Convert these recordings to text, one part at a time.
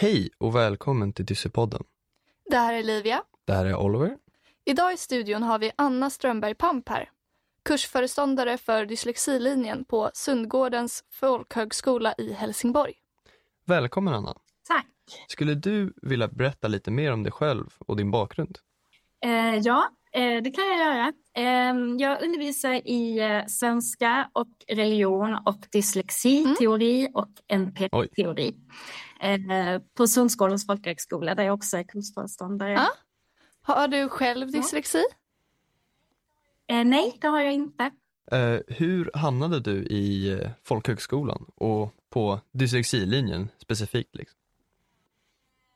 Hej och välkommen till Dyssepodden. Det här är Livia. Det här är Oliver. Idag i studion har vi Anna Strömberg Pamp här. Kursföreståndare för dyslexilinjen på Sundgårdens folkhögskola i Helsingborg. Välkommen Anna. Tack. Skulle du vilja berätta lite mer om dig själv och din bakgrund? Eh, ja, eh, det kan jag göra. Eh, jag undervisar i eh, svenska och religion och dyslexiteori mm. och NP-teori eh, på Sundsgårdens folkhögskola där jag också är kursföreståndare. Ja. Har du själv dyslexi? Eh, nej, det har jag inte. hur hamnade du i folkhögskolan och på dyslexilinjen specifikt? Liksom?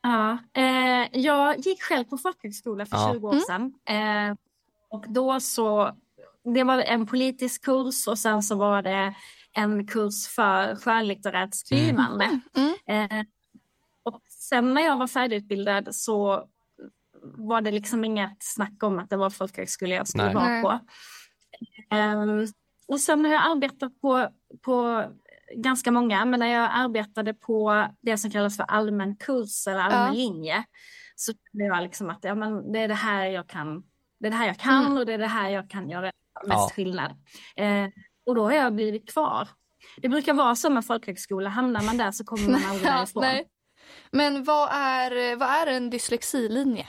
Ja, eh, jag gick själv på folkhögskola för ja. 20 år mm. sedan. Eh, och då så, det var en politisk kurs och sen så var det en kurs för skönlitterärt skrivande. Mm. Mm. Eh, och sen när jag var färdigutbildad så var det liksom inget snack om att det var folkhögskola jag skulle Nej. vara på. Um, och sen har jag arbetat på, på ganska många, men när jag arbetade på det som kallas för allmän kurs eller allmän ja. linje så kände jag liksom att ja, men det är det här jag kan, det är det här jag kan mm. och det är det här jag kan göra mest ja. skillnad. Eh, och då har jag blivit kvar. Det brukar vara så med folkhögskola, hamnar man där så kommer man aldrig därifrån. Nej. Men vad är, vad är en dyslexilinje?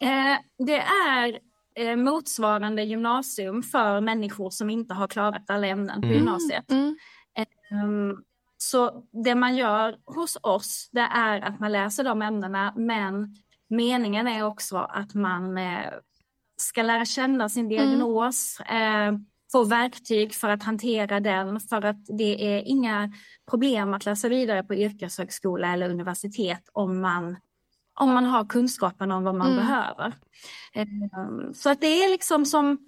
Eh, det är eh, motsvarande gymnasium för människor som inte har klarat alla ämnen på mm. gymnasiet. Mm. Um, så det man gör hos oss, det är att man läser de ämnena, men meningen är också att man eh, ska lära känna sin mm. diagnos, mm. Få verktyg för att hantera den, för att det är inga problem att läsa vidare på yrkeshögskola eller universitet om man om man har kunskapen om vad man mm. behöver. Um, så att det är liksom som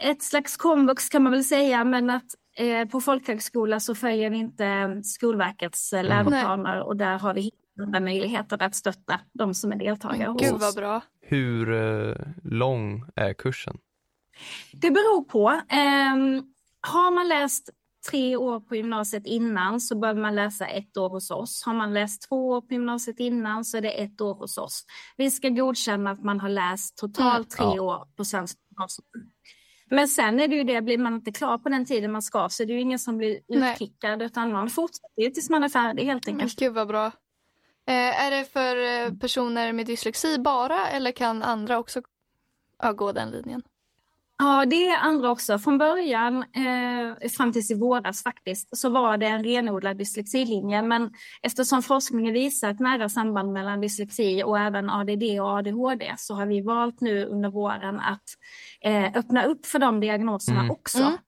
ett slags komvux kan man väl säga, men att Eh, på folkhögskola så följer vi inte Skolverkets eh, mm. läroplaner och där har vi andra möjligheter att stötta de som är deltagare Gud vad bra. Hur eh, lång är kursen? Det beror på. Eh, har man läst tre år på gymnasiet innan så behöver man läsa ett år hos oss. Har man läst två år på gymnasiet innan så är det ett år hos oss. Vi ska godkänna att man har läst totalt tre ja. år på svensk gymnasium. Men sen är det ju det, blir man inte klar på den tiden man ska så är det ju ingen som blir utkickad utan man fortsätter ju tills man är färdig helt enkelt. Gud vad bra. Eh, är det för eh, personer med dyslexi bara eller kan andra också gå den linjen? Ja, det är andra också. Från början, eh, fram tills i våras faktiskt, så var det en renodlad dyslexilinje. Men eftersom forskningen visar ett nära samband mellan dyslexi och även ADD och ADHD så har vi valt nu under våren att eh, öppna upp för de diagnoserna mm. också.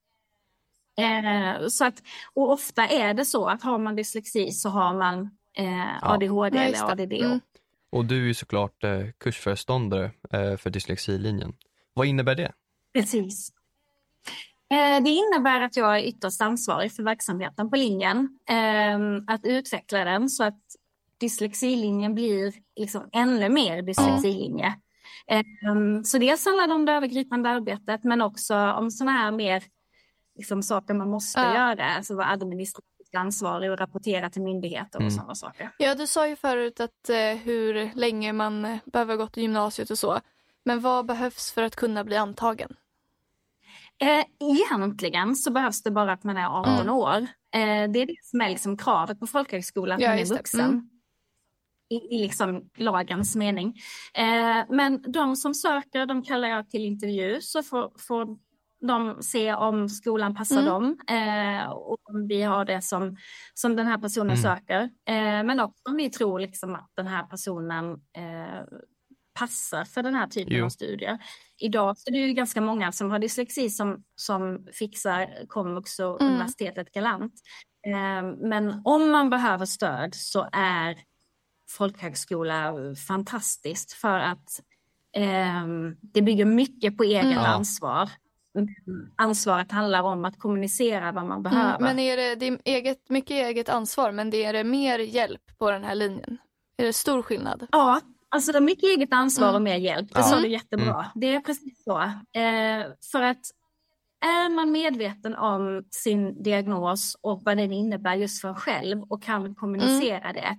Mm. Eh, så att, och ofta är det så att har man dyslexi så har man eh, ADHD ja, eller ADD. Mm. Och du är såklart eh, kursföreståndare eh, för dyslexilinjen. Vad innebär det? Precis. Eh, det innebär att jag är ytterst ansvarig för verksamheten på linjen. Ehm, att utveckla den så att dyslexilinjen blir liksom ännu mer dyslexilinje. Mm. Så dels handlar det om det övergripande arbetet men också om sådana här mer liksom, saker man måste ja. göra. Alltså vara administrativt ansvarig och rapportera till myndigheter och mm. sådana saker. Ja, du sa ju förut att eh, hur länge man behöver gått i gymnasiet och så. Men vad behövs för att kunna bli antagen? Eh, egentligen så behövs det bara att man är 18 mm. år. Eh, det är det som är liksom kravet på folkhögskolan, att ja, man är vuxen. Mm. I, I liksom lagens mening. Eh, men de som söker, de kallar jag till intervju så får, får de se om skolan passar mm. dem eh, och om vi har det som, som den här personen mm. söker. Men också om vi tror liksom att den här personen passar för den här typen jo. av studier. Idag så är det ju ganska många som har dyslexi som, som fixar komvux och mm. universitetet galant. Eh, men om man behöver stöd så är folkhögskola fantastiskt för att eh, det bygger mycket på eget mm. ansvar. Ansvaret handlar om att kommunicera vad man mm, behöver. Mm, men är det, det är eget, mycket eget ansvar men det är det mer hjälp på den här linjen? Är det stor skillnad? Ja, Alltså det är mycket eget ansvar och mer hjälp. Det ja. sa du jättebra. Mm. Det är precis så. Eh, för att är man medveten om sin diagnos och vad den innebär just för en själv och kan kommunicera mm. det,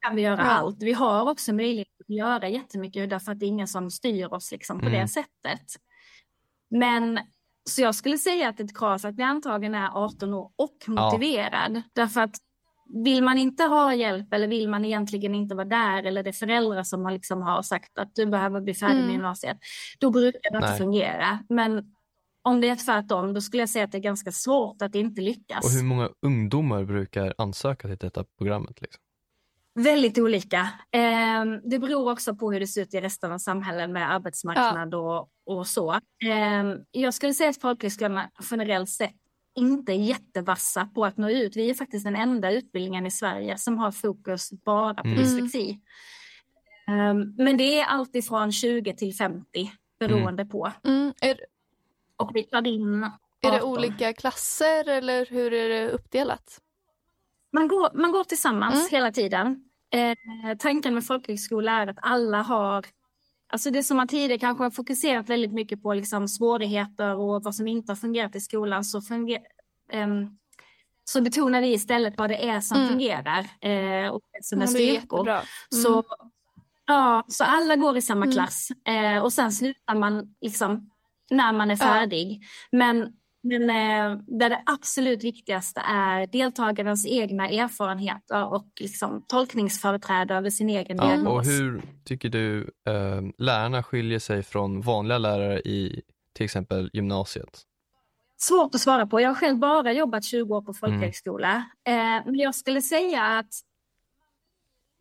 kan vi göra ja. allt. Vi har också möjlighet att göra jättemycket därför att det är ingen som styr oss liksom på mm. det sättet. Men så jag skulle säga att ett krav för att bli antagen är 18 år och motiverad. Ja. Därför att vill man inte ha hjälp eller vill man egentligen inte vara där eller det är föräldrar som har, liksom har sagt att du behöver bli färdig med mm. gymnasiet, då brukar det Nej. inte fungera. Men om det är tvärtom, då skulle jag säga att det är ganska svårt att inte lyckas. Och hur många ungdomar brukar ansöka till detta programmet? Liksom? Väldigt olika. Eh, det beror också på hur det ser ut i resten av samhället med arbetsmarknad ja. och, och så. Eh, jag skulle säga att folkhögskolorna generellt sett inte är jättevassa på att nå ut. Vi är faktiskt den enda utbildningen i Sverige som har fokus bara på mm. dyslexi. Um, men det är alltifrån 20 till 50 beroende mm. på. Mm. Är, och vi tar in 18. Är det olika klasser eller hur är det uppdelat? Man går, man går tillsammans mm. hela tiden. Eh, tanken med folkhögskola är att alla har Alltså det som man tidigare kanske har fokuserat väldigt mycket på liksom svårigheter och vad som inte har fungerat i skolan så, funger, um, så betonar vi istället vad det är som mm. fungerar eh, och sina styrkor. Mm. Så, ja, så alla går i samma mm. klass eh, och sen slutar man liksom när man är färdig. Ja. Men men eh, där det absolut viktigaste är deltagarens egna erfarenheter och liksom tolkningsföreträde över sin egen ja, diagnos. Och hur tycker du eh, lärarna skiljer sig från vanliga lärare i till exempel gymnasiet? Svårt att svara på. Jag har själv bara jobbat 20 år på folkhögskola. Mm. Eh, men jag skulle säga att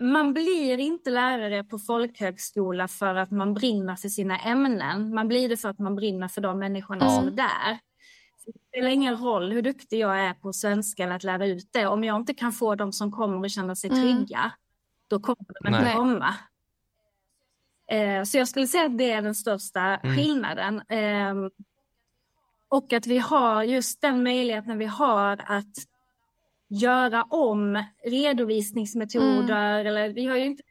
man blir inte lärare på folkhögskola för att man brinner för sina ämnen. Man blir det för att man brinner för de människorna mm. som är där. Det spelar ingen roll hur duktig jag är på svenska eller att lära ut det. Om jag inte kan få de som kommer att känna sig mm. trygga, mm. då kommer de inte komma. Eh, så jag skulle säga att det är den största mm. skillnaden. Eh, och att vi har just den möjligheten vi har att göra om redovisningsmetoder, mm. eller vi har ju inte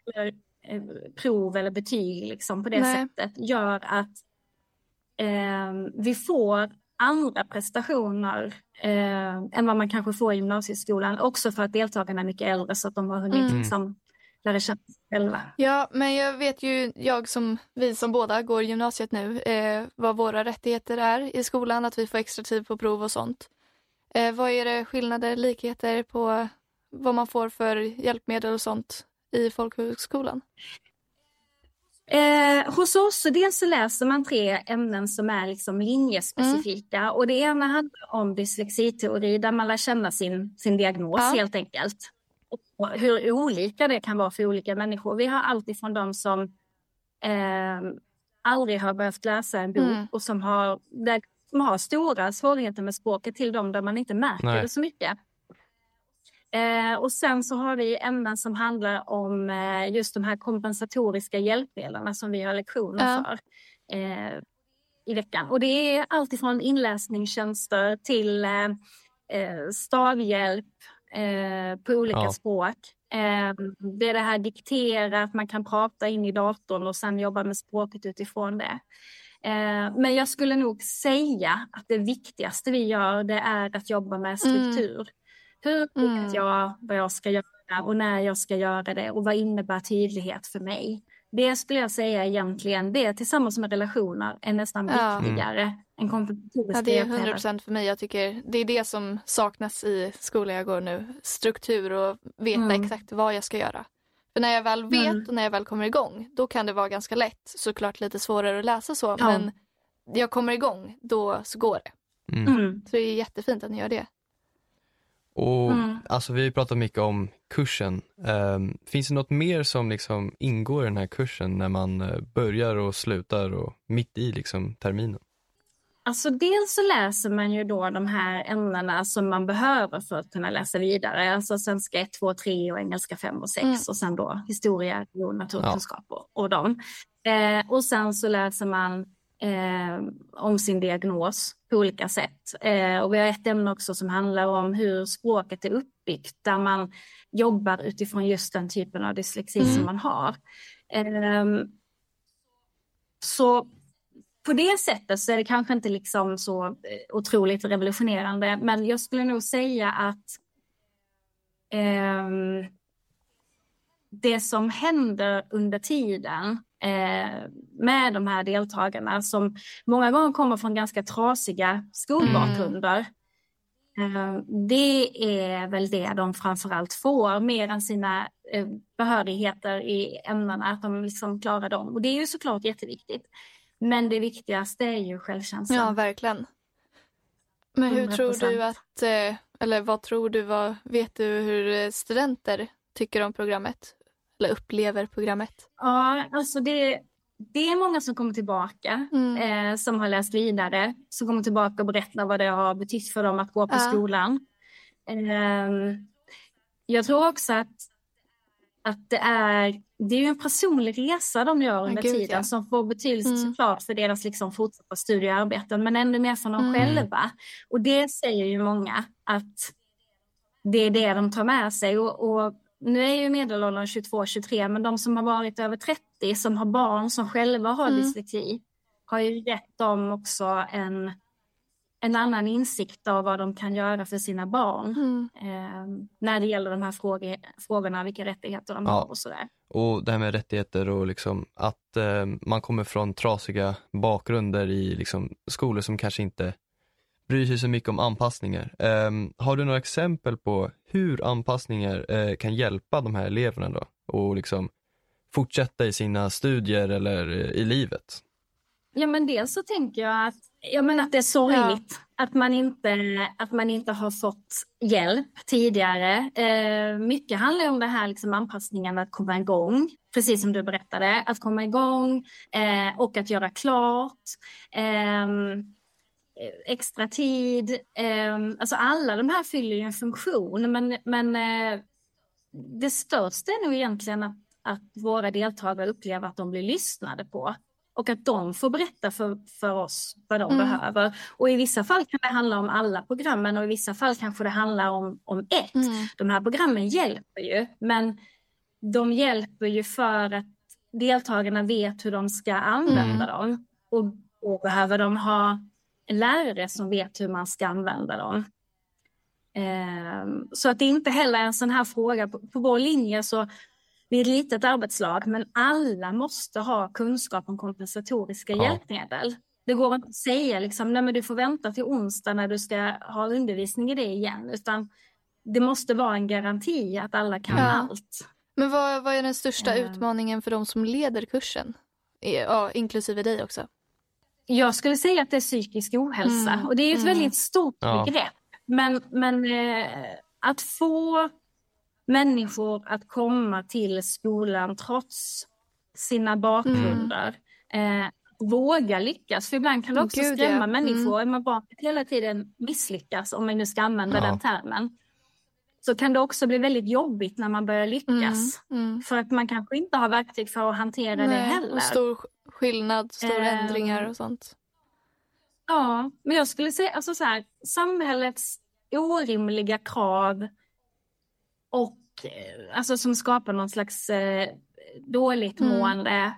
eh, prov eller betyg liksom på det Nej. sättet, gör att eh, vi får andra prestationer eh, än vad man kanske får i gymnasieskolan. Också för att deltagarna är mycket äldre så att de har hunnit mm. liksom, lära känna sig själva. Ja, men jag vet ju, jag som, vi som båda går gymnasiet nu, eh, vad våra rättigheter är i skolan, att vi får extra tid på prov och sånt. Eh, vad är det skillnader, likheter på vad man får för hjälpmedel och sånt i folkhögskolan? Eh, hos oss så dels så läser man tre ämnen som är liksom linjespecifika mm. och det ena handlar om dyslexiteori där man lär känna sin, sin diagnos ja. helt enkelt. Och hur olika det kan vara för olika människor. Vi har allt ifrån de som eh, aldrig har behövt läsa en bok mm. och som har, där, som har stora svårigheter med språket till de där man inte märker Nej. det så mycket. Eh, och sen så har vi ämnen som handlar om eh, just de här kompensatoriska hjälpmedlen som vi har lektioner ja. för eh, i veckan. Och det är alltifrån inläsningstjänster till eh, eh, stavhjälp eh, på olika ja. språk. det är det här diktera, att man kan prata in i datorn och sen jobba med språket utifrån det. Men jag skulle nog säga att det viktigaste vi gör det är att jobba med struktur. Mm. Hur vet mm. jag vad jag ska göra och när jag ska göra det och vad innebär tydlighet för mig? Det skulle jag säga egentligen, det tillsammans med relationer är nästan ja. viktigare mm. än kompetentoriska ja, Det är 100 procent för mig. Jag tycker det är det som saknas i skolan jag går nu. Struktur och veta mm. exakt vad jag ska göra. För när jag väl vet mm. och när jag väl kommer igång, då kan det vara ganska lätt. Såklart lite svårare att läsa så, ja. men jag kommer igång, då så går det. Mm. mm. Så det är jättefint att ni gör det. Och mm. alltså vi pratat mycket om kursen. Um, finns det något mer som liksom ingår i den här kursen när man uh, börjar och slutar och mitt i liksom terminen? Alltså dels så läser man ju då de här ämnena som man behöver för att kunna läsa vidare. Alltså svenska 1, 2, 3 och engelska 5 och 6 mm. och sen då historia, religion, naturkunskap ja. och, och dem. Eh, och sen så läser man eh, om sin diagnos på olika sätt. Eh, och vi har ett ämne också som handlar om hur språket är uppbyggt, där man jobbar utifrån just den typen av dyslexi mm. som man har. Eh, så på det sättet så är det kanske inte liksom så eh, otroligt revolutionerande, men jag skulle nog säga att eh, det som händer under tiden med de här deltagarna som många gånger kommer från ganska trasiga skolbakgrunder. Mm. Det är väl det de framförallt får, mer än sina eh, behörigheter i ämnena, att de liksom klarar dem. Och det är ju såklart jätteviktigt. Men det viktigaste är ju självkänslan. Ja, verkligen. Men hur 100%. tror du att, eh, eller vad tror du, vad, vet du hur studenter tycker om programmet? Upplever programmet? Ja, alltså det, det är många som kommer tillbaka, mm. eh, som har läst vidare, som kommer tillbaka och berättar vad det har betytt för dem att gå på ja. skolan. Eh, jag tror också att, att det är, det är en personlig resa de gör under Gud, tiden ja. som får betydelse mm. såklart för deras liksom fortsatta studie och arbeten, men ännu mer för dem mm. själva. Och det säger ju många att det är det de tar med sig. Och, och nu är ju medelåldern 22-23, men de som har varit över 30, som har barn som själva har mm. dyslexi, har ju gett dem också en, en annan insikt av vad de kan göra för sina barn. Mm. Eh, när det gäller de här frågor, frågorna, vilka rättigheter de ja. har och sådär. Och det här med rättigheter och liksom att eh, man kommer från trasiga bakgrunder i liksom skolor som kanske inte bryr sig så mycket om anpassningar. Um, har du några exempel på hur anpassningar uh, kan hjälpa de här eleverna då? Och liksom fortsätta i sina studier eller uh, i livet? Ja men dels så tänker jag att, ja, men att det är sorgligt ja. att, man inte, att man inte har fått hjälp tidigare. Eh, mycket handlar om det här liksom anpassningen att komma igång, precis som du berättade, att komma igång eh, och att göra klart. Eh, extra tid. Eh, alltså alla de här fyller ju en funktion men, men eh, det största är nog egentligen att, att våra deltagare upplever att de blir lyssnade på och att de får berätta för, för oss vad de mm. behöver. Och i vissa fall kan det handla om alla programmen och i vissa fall kanske det handlar om, om ett. Mm. De här programmen hjälper ju men de hjälper ju för att deltagarna vet hur de ska använda mm. dem. Och, och behöver de ha lärare som vet hur man ska använda dem. Ehm, så att det inte heller är en sån här fråga. På, på vår linje så vi är ett litet arbetslag men alla måste ha kunskap om kompensatoriska ja. hjälpmedel. Det går inte att säga liksom, nej men du får vänta till onsdag när du ska ha undervisning i det igen utan det måste vara en garanti att alla kan ja. allt. Men vad, vad är den största mm. utmaningen för de som leder kursen? Ja, inklusive dig också. Jag skulle säga att det är psykisk ohälsa mm. och det är ett mm. väldigt stort ja. begrepp. Men, men eh, att få människor att komma till skolan trots sina bakgrunder. Mm. Eh, våga lyckas, för ibland kan det också Gud, skrämma ja. människor. Mm. Man bara hela tiden misslyckas, om man nu ska använda ja. den termen. Så kan det också bli väldigt jobbigt när man börjar lyckas. Mm. Mm. För att man kanske inte har verktyg för att hantera Nej, det heller. Och stor skillnad, stora eh, ändringar och sånt. Ja, men jag skulle säga alltså så här, samhällets orimliga krav och eh, alltså som skapar någon slags eh, dåligt mm. mående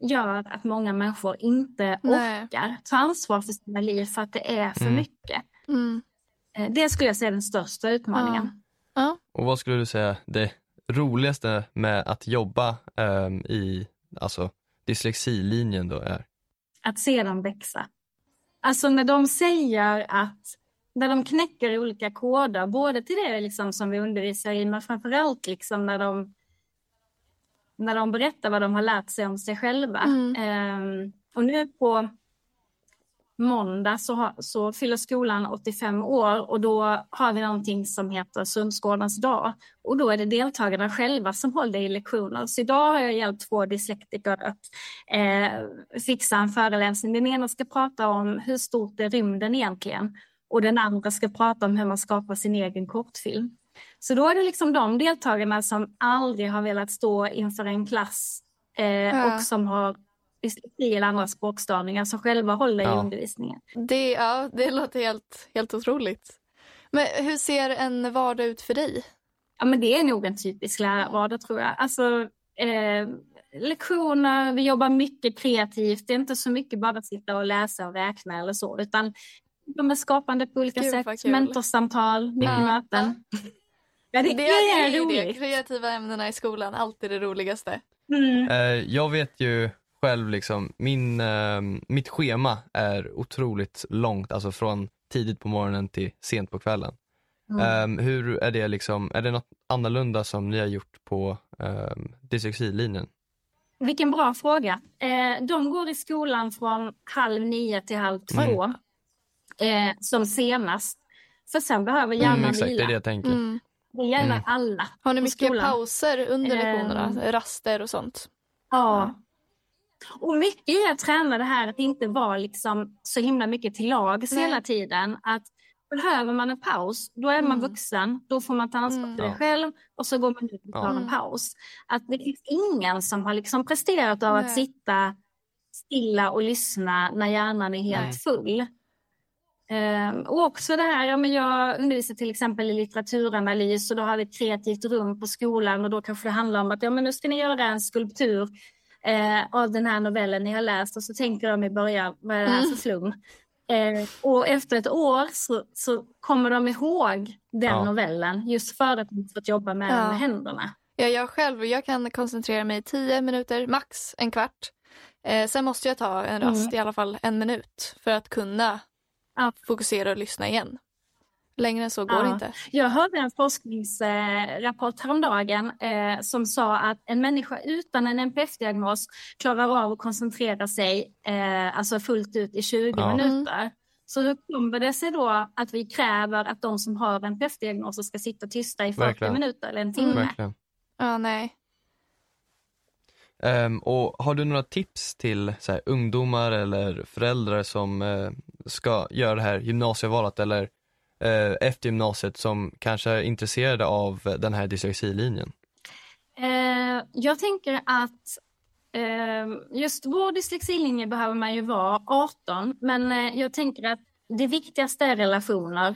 gör att många människor inte Nej. orkar ta ansvar för sina liv för att det är för mm. mycket. Mm. Eh, det skulle jag säga är den största utmaningen. Ja. Ja. Och vad skulle du säga det roligaste med att jobba um, i alltså, dyslexilinjen då är? Att se dem växa. Alltså när de säger att, när de knäcker olika koder, både till det liksom som vi undervisar i, men framförallt liksom när de, när de berättar vad de har lärt sig om sig själva. Mm. Um, och nu på måndag så, så fyller skolan 85 år och då har vi någonting som heter Sundsgårdens dag. Och då är det deltagarna själva som håller i lektioner. Så idag har jag hjälpt två dyslektiker att eh, fixa en föreläsning. Den ena ska prata om hur stort är rymden egentligen och den andra ska prata om hur man skapar sin egen kortfilm. Så då är det liksom de deltagarna som aldrig har velat stå inför en klass eh, ja. och som har dyslexi eller andra språkstörningar som själva håller ja. i undervisningen. Det, ja, det låter helt, helt otroligt. Men hur ser en vardag ut för dig? Ja, men det är nog en typisk lärarvardag tror jag. Alltså, eh, lektioner, vi jobbar mycket kreativt. Det är inte så mycket bara att sitta och läsa och räkna eller så, utan de är skapande på olika Gud, sätt. Mentorsamtal, mycket mm. möten. Ja, det, det är, är roligt. Det kreativa ämnena i skolan, alltid det roligaste. Mm. Uh, jag vet ju själv, liksom, min, uh, mitt schema är otroligt långt, alltså från tidigt på morgonen till sent på kvällen. Mm. Um, hur är det liksom, är det något annorlunda som ni har gjort på um, dyslexilinjen? Vilken bra fråga. Eh, de går i skolan från halv nio till halv två mm. eh, som senast. För sen behöver hjärnan mm, exakt, vila. Det är det jag tänker. Mm. Det gäller mm. alla. Har ni mycket skolan. pauser under lektionerna? Eh, raster och sånt? Ja. Och mycket är att träna det här att inte vara liksom så himla mycket till lags hela tiden. Att Behöver man en paus, då är man mm. vuxen. Då får man ta ansvar för mm. det själv och så går man ut och tar en paus. Att det finns ingen som har liksom presterat av Nej. att sitta stilla och lyssna när hjärnan är helt Nej. full. Um, och också det här, ja, men jag undervisar till exempel i litteraturanalys och då har vi ett kreativt rum på skolan och då kanske det handlar om att ja, men nu ska ni göra en skulptur eh, av den här novellen ni har läst och så tänker de i början, vad är det här för mm. flum? Eh, och efter ett år så, så kommer de ihåg den ja. novellen just för att de fått jobba med ja. den med händerna. Ja, jag själv jag kan koncentrera mig tio minuter, max en kvart. Eh, sen måste jag ta en rast, mm. i alla fall en minut, för att kunna ja. fokusera och lyssna igen. Längre än så går det inte. Jag hörde en forskningsrapport häromdagen eh, som sa att en människa utan en NPF-diagnos klarar av att koncentrera sig eh, alltså fullt ut i 20 ja. minuter. Mm. Så hur kommer det sig då att vi kräver att de som har NPF-diagnoser ska sitta tysta i 40 Verkligen. minuter eller en timme? Verkligen. Ja, nej. Um, och har du några tips till här, ungdomar eller föräldrar som uh, ska göra det här gymnasievalet eller efter gymnasiet som kanske är intresserade av den här dyslexilinjen? Eh, jag tänker att eh, just vår dyslexilinje behöver man ju vara 18, men jag tänker att det viktigaste är relationer.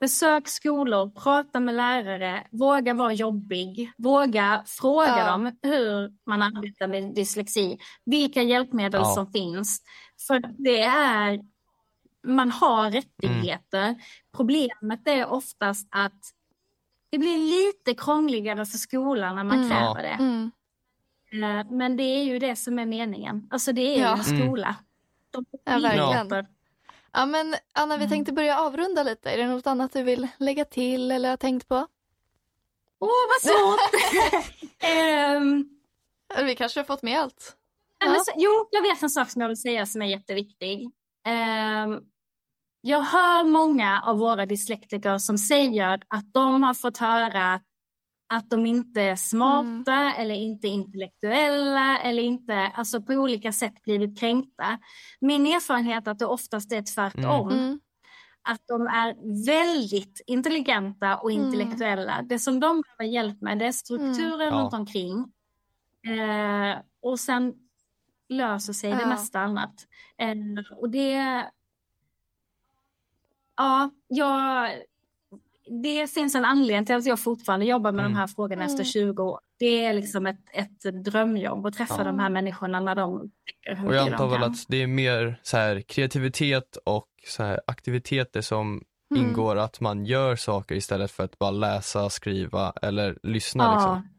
Besök skolor, prata med lärare, våga vara jobbig, våga fråga ja. dem hur man arbetar med dyslexi, vilka hjälpmedel ja. som finns. För det är man har rättigheter. Mm. Problemet är oftast att det blir lite krångligare för skolan när man mm. kräver det. Mm. Eh, men det är ju det som är meningen. Alltså det är ja. ju en skola. De ja, verkligen. Ja men Anna, vi mm. tänkte börja avrunda lite. Är det något annat du vill lägga till eller har tänkt på? Åh, oh, vad svårt! um, vi kanske har fått med allt. Ja. Så, jo, jag vet en sak som jag vill säga som är jätteviktig. Um, jag hör många av våra dyslektiker som säger att de har fått höra att de inte är smarta mm. eller inte intellektuella eller inte, alltså på olika sätt blivit kränkta. Min erfarenhet är att det oftast är tvärtom. Mm. mm. Att de är väldigt intelligenta och mm. intellektuella. Mm. Det som de behöver hjälp med det är strukturen mm. runt omkring. Eh, och sen löser sig ja. det mesta annat. Eh, och det Ja, jag, det finns en anledning till att jag fortfarande jobbar med mm. de här frågorna efter 20 år. Det är liksom ett, ett drömjobb att träffa ja. de här människorna när de Och jag antar väl att det är mer så här, kreativitet och så här, aktiviteter som mm. ingår att man gör saker istället för att bara läsa, skriva eller lyssna. Ja. Liksom.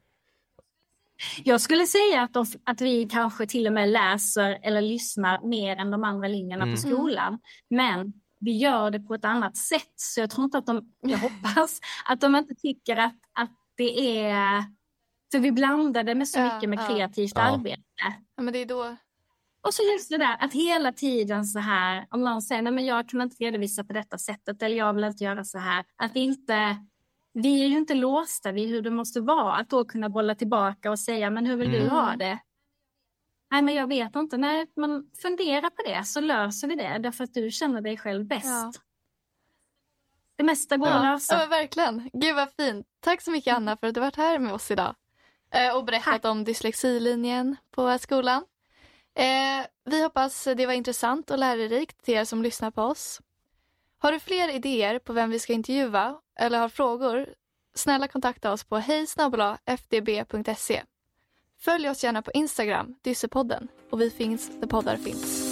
Jag skulle säga att, de, att vi kanske till och med läser eller lyssnar mer än de andra linjerna mm. på skolan. Men vi gör det på ett annat sätt. Så jag tror inte att de, jag hoppas, att de inte tycker att, att det är... För vi blandar det med så mycket med kreativt ja. arbete. Ja, men det är då... Och så just det där att hela tiden så här, om någon säger nej men jag kan inte redovisa på detta sättet eller jag vill inte göra så här. Att inte, vi är ju inte låsta vid hur det måste vara. Att då kunna bolla tillbaka och säga men hur vill mm. du ha det? Nej, men jag vet inte. Nej, men fundera på det så löser vi det därför att du känner dig själv bäst. Ja. Det mesta går ja. att lösa. Ja, verkligen. Gud vad fint. Tack så mycket Anna för att du varit här med oss idag eh, och berättat Tack. om dyslexilinjen på skolan. Eh, vi hoppas det var intressant och lärorikt till er som lyssnar på oss. Har du fler idéer på vem vi ska intervjua eller har frågor? Snälla kontakta oss på hej fdb.se. Följ oss gärna på Instagram, Dyssepodden. Och vi finns där poddar finns.